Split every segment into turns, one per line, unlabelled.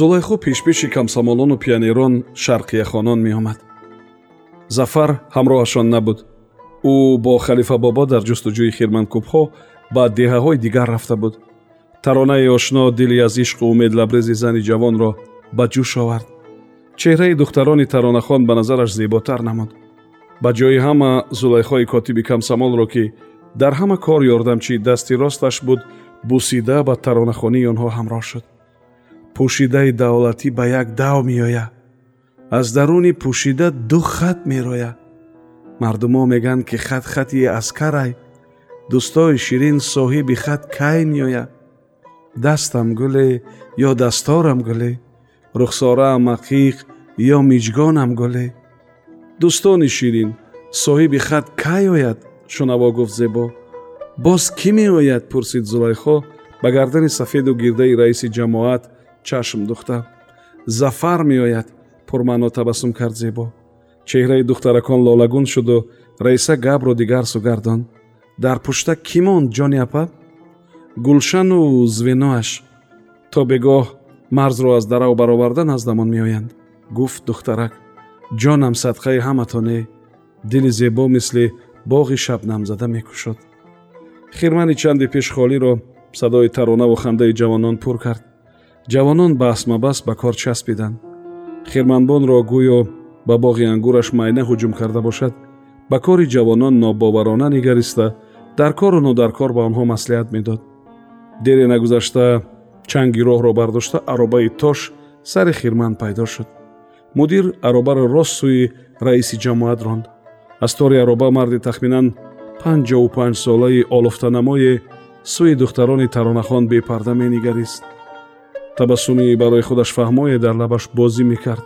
зулайхо пешпеши камсамолону пионерон шарқияхонон меомад. Зафар ҳамроҳашон набуд. Ӯ бо халифа бобо дар ҷустуҷӯи хирманкӯбҳо ба деҳаҳои дигар рафта буд. Таронаи ошно дили аз ишқу умед лабрези зани ҷавонро ба ҷӯш овард. Чеҳраи духтарони таронахон ба назараш зеботар намуд. Ба ҷои ҳама зулайхои котиби камсамолро ки дар ҳама кор ёрдамчии дасти росташ буд бусида ба таронахонии онҳо ҳамроҳ шуд пӯшидаи давлатӣ ба як дав меоя. Аз даруни пӯшида ду хат мероя. Мардумо мегӯянд ки хат хати аскарай дӯстои ширин соҳиби хат кай меоя? Дастам гуле ё дасторам гуле? Рухсораам ақиқ ё миҷгонам гуле? Дӯстони ширин соҳиби хат кай ояд? Шунаво гуфт зебо. Боз кӣ меояд? Пурсид зулайхо ба гардани сафеду гирдаи раиси ҷамоат чашм духта. Зафар меояд пурмаъно табассум кард зебо. Чеҳраи духтаракон лолагун шуду раиса габро дигар сугардонд дар пушта кӣ монд ҷони апа? Гулшану звеноаш. То бегоҳ марзро аз дарав бароварда наздамон меоянд гуфт духтарак. Ҷонам садқаи ҳаматоне дили зебо мисли боғи шабнамзада мекушод. Хирмани чанди пеш холиро садои таронаву хандаи ҷавонон пур кард ҷавонон басмабас ба кор часпиданд. Хирманбонро гӯё ба боғи ангураш майна ҳуҷум карда бошад. Ба кори ҷавонон нобоварона нигариста дар кору нодаркор ба онҳо маслиҳат медод. Дере нагузашта чанги роҳро бардошта аробаи тош сари хирман пайдо шуд. Мудир аробаро рост сӯи раиси ҷамоат ронд. Аз тори ароба марди тахминан панҷоу панҷсолаи олуфтанамое сӯи духтарони таронахон бепарда менигарист табассуми барои худаш фаҳмое дар лабаш бозӣ мекард.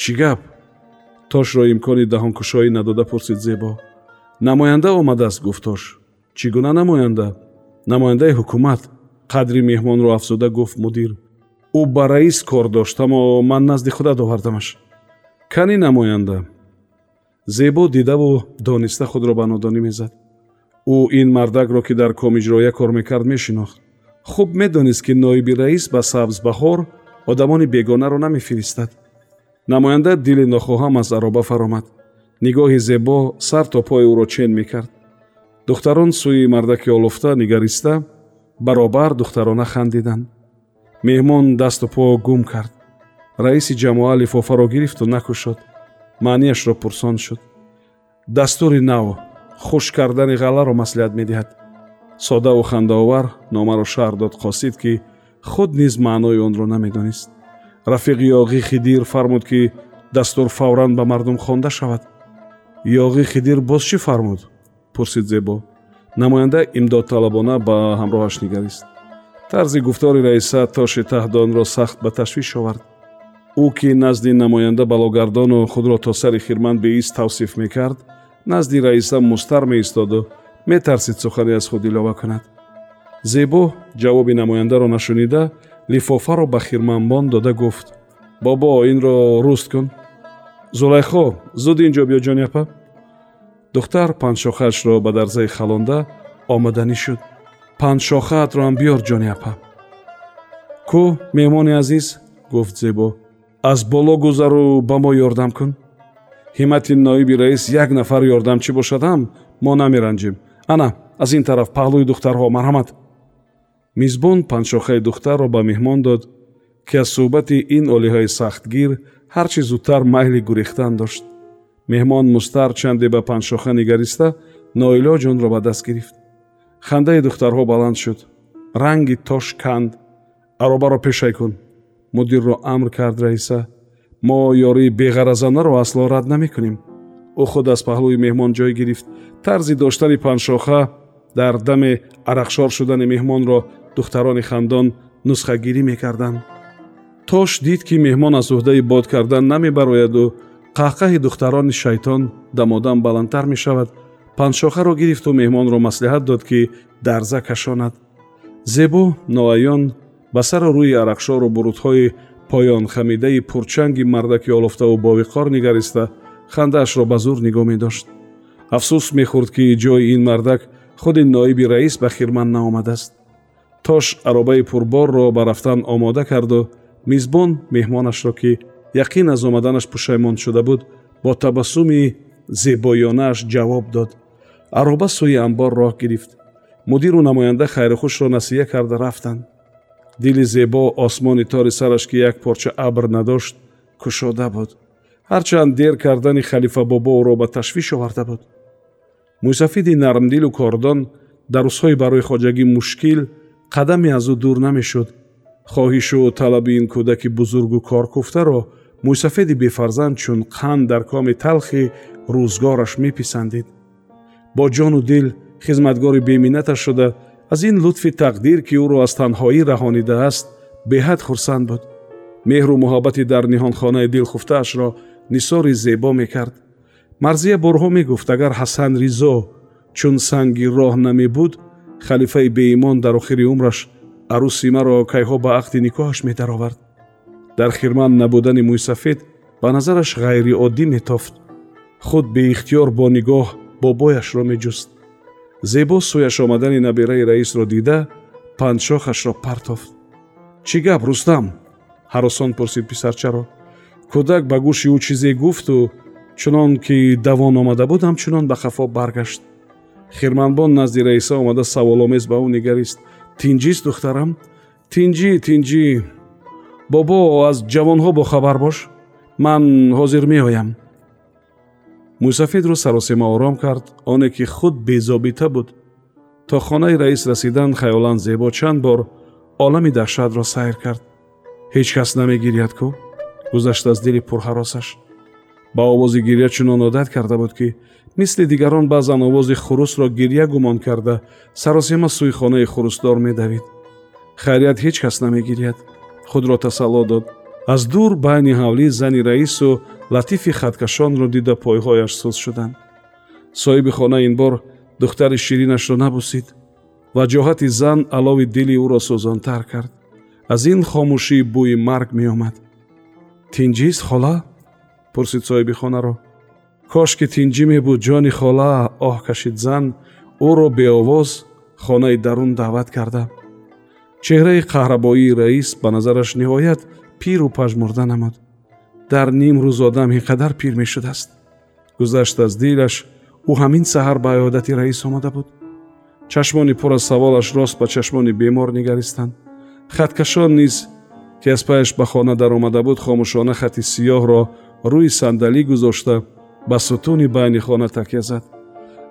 Чӣ гап? Тошро имкони даҳонкушоӣ надода пурсид зебо. Намоянда омадааст гуфт тош. Чӣ гуна намоянда? Намояндаи ҳукумат. Қадри меҳмонро афзуда гуфт мудир. Ӯ ба раис кор дошт аммо ман назди худат овардамаш кани намоянда? Зебо дидаву дониста худро ба нодонӣ мезад. Ӯ ин мардакро ки дар комиҷроя кор мекард мешинохт хуб медонист ки ноиби раис ба сабзбаҳор одамони бегонаро намефиристад. Намоянда дили нохоҳам аз ароба фаромад. Нигоҳи зебо сар то пои ӯро чен мекард. Духтарон сӯи мардаки олуфта нигариста баробар духтарона хандиданд меҳмон дасту по гум кард. Раиси ҷамоа лифофаро гирифту накушод. Маънияшро пурсон шуд. Дастури нав хушк кардани ғалларо маслиҳат медиҳад содаву хандаовар номаро шаҳр дод қосид ки худ низ маънои онро намедонист. Рафиқи ёғӣ хидир фармуд ки дастур фавран ба мардум хонда шавад. Ёғӣ хидир боз чӣ фармуд? Пурсид зебо. Намоянда имдодталабона ба ҳамроҳаш нигарист. Тарзи гуфтори раиса тоши таҳдонро сахт ба ташвиш овард. Ӯ ки назди намоянда балогардону худро то сари хирман беист тавсиф мекард назди раиса мустар меистоду метарсид сухане аз худ илова кунад. Зебо ҷавоби намояндаро нашунида лифофаро ба хирманбон дода гуфт бобо инро руст кун зулайхо зуд ин ҷо биё ҷони апа духтар панҷшохаашро ба дарзаи халонда омаданӣ шуд. Панҷшохаатроам биёр ҷони апа кӯ меҳмони азиз гуфт зебо аз боло гузару ба мо ёрдам кун ҳимати ноиби раис як нафар ёрдамчӣ бошадам мо намеранҷем ана аз ин тараф паҳлӯи духтарҳо марҳамат мизбон панҷшохаи духтарро ба меҳмон дод ки аз суҳбати ин олиҳаи сахтгир ҳар чӣ зудтар майли гурехтан дошт. Меҳмон мустар чанде ба панҷшоха нигариста ноилоҷ онро ба даст гирифт. Хандаи духтарҳо баланд шуд. Ранги тош канд аробаро пешай кун. Мудирро амр кард раиса. Мо ёрии беғаразанаро асло рад намекунем ӯ худ аз паҳлӯи меҳмон ҷой гирифт. Тарзи доштани паншоха дар даме арақшор шудани меҳмонро духтарони хандон нусхагирӣ мекарданд. Тош дид ки меҳмон аз уҳдаи бод кардан намебарояду қаҳқаҳи духтарони шайтон дамодам баландтар мешавад. Паншохаро гирифту меҳмонро маслиҳат дод ки дарза кашонад. Зебо ноаён ба сару рӯи арақшору бурудҳои поёнхамидаи пурчанги мардаки олуфтаву бовиқор нигариста хандаашро ба зур нигоҳ медошт. Афсӯс мехӯрд ки ҷои ин мардак худи ноиби раис ба хирман наомадааст. Тош аробаи пурборро ба рафтан омода карду мизбон меҳмонашро ки яқин аз омаданаш пушаймон шуда буд бо табассуми зебоёнааш ҷавоб дод. Ароба сӯи амбор роҳ гирифт. Мудиру намоянда хайрухушро насия карда рафтанд дили зебо осмони тори сараш ки як порча абр надошт кушода буд ҳарчанд дер кардани халифа бобо ӯро ба ташвиш оварда буд. мӯйсафиди нармдилу кордон дар рӯзҳои барои хоҷагӣ мушкил қадаме аз ӯ дур намешуд. хоҳишу талаби ин кӯдаки бузургу коркуфтаро мӯйсафеди бефарзанд чун қанд дар коми талхи рӯзгораш меписандид. бо ҷону дил хизматгори беминнаташ шуда аз ин лутфи тақдир ки ӯро аз танҳоӣ раҳонидааст беҳад хурсанд буд. меҳру муҳаббати дар ниҳонхонаи дилхуфтаашро нисори зебо мекард. Марзия борҳо мегуфт агар ҳасан ризо чун санги роҳ намебуд халифаи беимон дар охири умраш арӯси маро кайҳо ба ақди никоҳаш медаровард. Дар хирман набудани мӯйсафед ба назараш ғайриоддӣ метофт. Худ беихтиёр бо нигоҳ бобояшро меҷуст. Зебо сӯяш омадани набераи раисро дида панҷшохашро партофт. Чӣ гап рустам ҳаросон пурсид писарчаро кӯдак ба гӯши ӯ чизе гуфту чунон ки давон омада буд ҳамчунон ба хафо баргашт. Хирманбон назди раиса омада саволомез ба ӯ нигарист. Тинҷист духтарам тинҷӣ тинҷӣ бобо аз ҷавонҳо бохабар бош ман ҳозир меоям мӯйсафедро саросима ором кард. Оне ки худ безобита буд. То хонаи раис расидан хаёлан зебо чанд бор олами даҳшатро сайр кард. Ҳеҷ кас намегиряд кӯ гузашт аз дили пурҳаросаш. Ба овози гирья чунон одат карда буд ки мисли дигарон баъзан овози хурусро гирья гумон карда саросима сӯи хонаи хурусдор медавид. Хайрият ҳеҷ кас намегиряд худро тасалло дод. Аз дур байни ҳавлӣ зани раису латифи хаткашонро дида пойҳояш сӯз шуданд. Соҳиби хона ин бор духтари ширинашро набусид. Ваҷоҳати зан алови дили ӯро сӯзонтар кард. Аз ин хомӯшӣ бӯи марг меомад тинҷист хола пурсид соҳиби хонаро. Кошки тинҷӣ мебуд ҷони хола оҳ кашид зан ӯро беовоз хонаи дарун даъват карда. Чеҳраи қаҳрабоии раис ба назараш ниҳоят пиру пажмурда намуд. Дар ним рӯз одам ин қадар пир мешудааст. Гузашт аз дилаш ӯ ҳамин саҳар ба иёдати раис омада буд. Чашмони пур аз саволаш рост ба чашмони бемор нигаристанд. Хаткашон низ ки аз паяш ба хона даромада буд хомӯшона хати сиёҳро рӯи сандалӣ гузошта ба сутуни байни хона такя зад.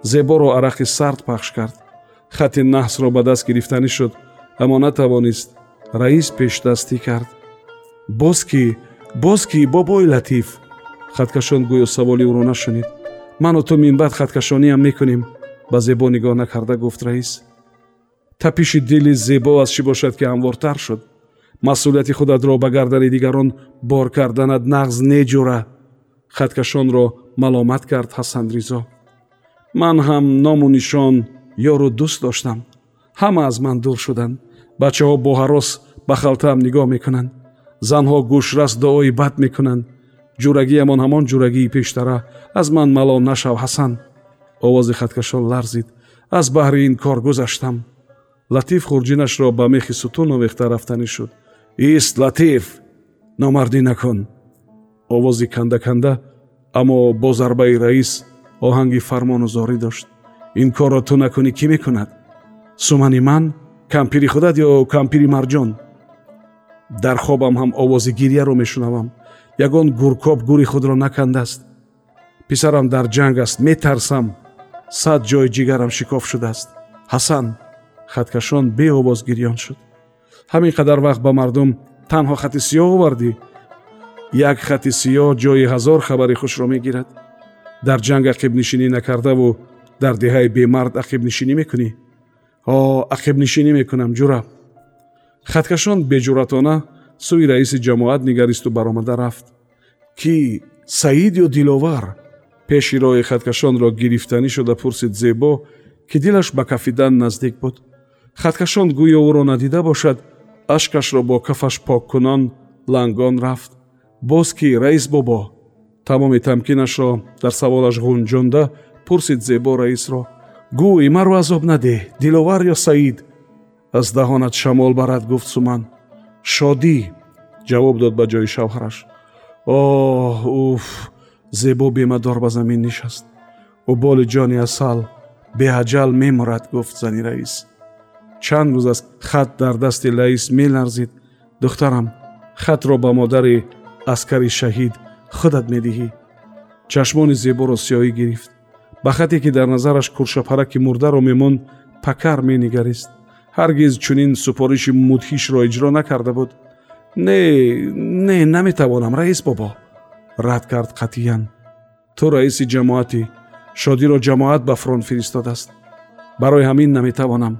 Зеборо арақи сард пахш кард. Хати наҳсро ба даст гирифтанӣ шуд аммо натавонист раис пешдастӣ кард. Боз кӣ боз кӣ бобои латиф! Хаткашон гӯё саволи ӯро нашунид. Ману ту минбаъд хаткашониам мекунем ба зебо нигоҳ накарда гуфт раис. Тапиши дили зебо аз чӣ бошад ки ҳамвортар шуд масъулияти худатро ба гардани дигарон бор карданат нағз неҷура хаткашонро маломат кард ҳасанризо ман ҳам ному нишон ёру дӯст доштам. Ҳама аз ман дур шуданд. Бачаҳо бо ҳарос ба халтаам нигоҳ мекунанд. Занҳо гӯшрас дуои бад мекунанд. Ҷурагиямон ҳамон ҷурагии пештара аз ман малом нашав ҳасан. Овози хаткашон ларзид. Аз баҳри ин кор гузаштам. Латиф хурҷинашро ба мехи сутун овехта рафтанӣ шуд ист латиф номардӣ накун. Овози кандаканда аммо бо зарбаи раис оҳанги фармонузорӣ дошт. Ин корро ту накунӣ кӣ мекунад? Сумани ман кампири худат ё кампири марҷон? Дар хобам ҳам овози гирьяро мешунавам. Ягон гуркоб гури худро накандааст. Писарам дар ҷанг аст. Метарсам сад ҷои ҷигарам шикоф шудааст. Ҳасан хаткашон беовоз гирьён шуд ҳамин қадар вақт ба мардум танҳо хати сиёҳ овардӣ. Як хати сиёҳ ҷои ҳазор хабари хушро мегирад. Дар ҷанг ақибнишинӣ накардаву дар деҳаи бемард ақибнишинӣ мекунӣ. О ақибнишинӣ мекунам ҷура. Хаткашон беҷуратона сӯи раиси ҷамоат нигаристу баромада рафт. Ки саид ё диловар? пеши роҳи хаткашонро гирифтанӣ шуда пурсид зебо ки дилаш ба кафидан наздик буд. Хаткашон гӯё ӯро надида бошад ашкашро бо кафаш поккунон лангон рафт. Боз ки раис бобо. Тамоми тамкинашро дар саволаш ғунҷонда пурсид зебо раисро. Гӯй маро азоб надеҳ диловар ё саид? Аз даҳонат шамол барад гуфт суман. Шодӣ? ҷавоб дод ба ҷои шавҳараш. Оҳ уф зебо бемадор ба замин нишаст. Уболи ҷони асал беаҷал мемурад гуфт зани раис чанд рӯз аст хат дар дасти раис меларзид духтарам хатро ба модари аскари шаҳид худат медиҳӣ чашмони зеборо сиёҳӣ гирифт ба хате ки дар назараш куршапараки мурдаро мемонд пакар менигарист ҳаргиз чунин супориши мудҳишро иҷро накарда буд не не наметавонам раис бобо рад кард қатъиян ту раиси ҷамоатӣ шодиро ҷамоат ба фронт фиристодааст барои ҳамин наметавонам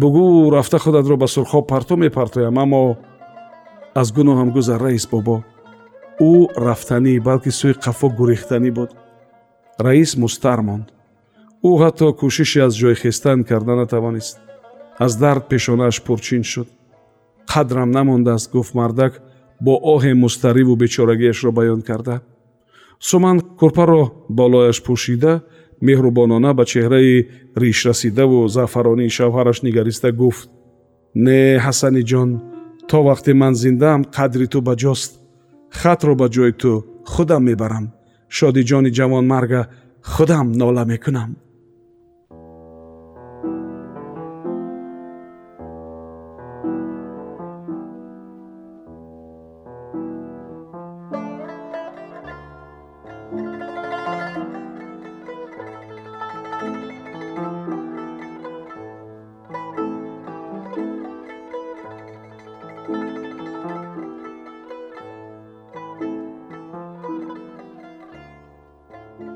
бугӯ рафта худатро ба сурхоб парту мепартоям аммо аз гуноҳам гузар раис бобо. Ӯ рафтанӣ балки сӯи қафо гурехтанӣ буд. Раис мустар монд. Ӯ ҳатто кӯшише аз ҷой хестан карда натавонист. Аз дард пешонааш пурчин шуд. Қадрам намондааст гуфт мардак бо оҳе мустариву бечорагиашро баён карда. Суман курпаро болояш пӯшида меҳрубонона ба чеҳраи ришрасидаву заъфаронии шавҳараш нигариста гуфт. Не ҳасани ҷон то вақте ман зиндаам қадри ту ба ҷост. Хатро ба ҷои ту худам мебарам. Шодиҷони ҷавонмарга худам нола мекунам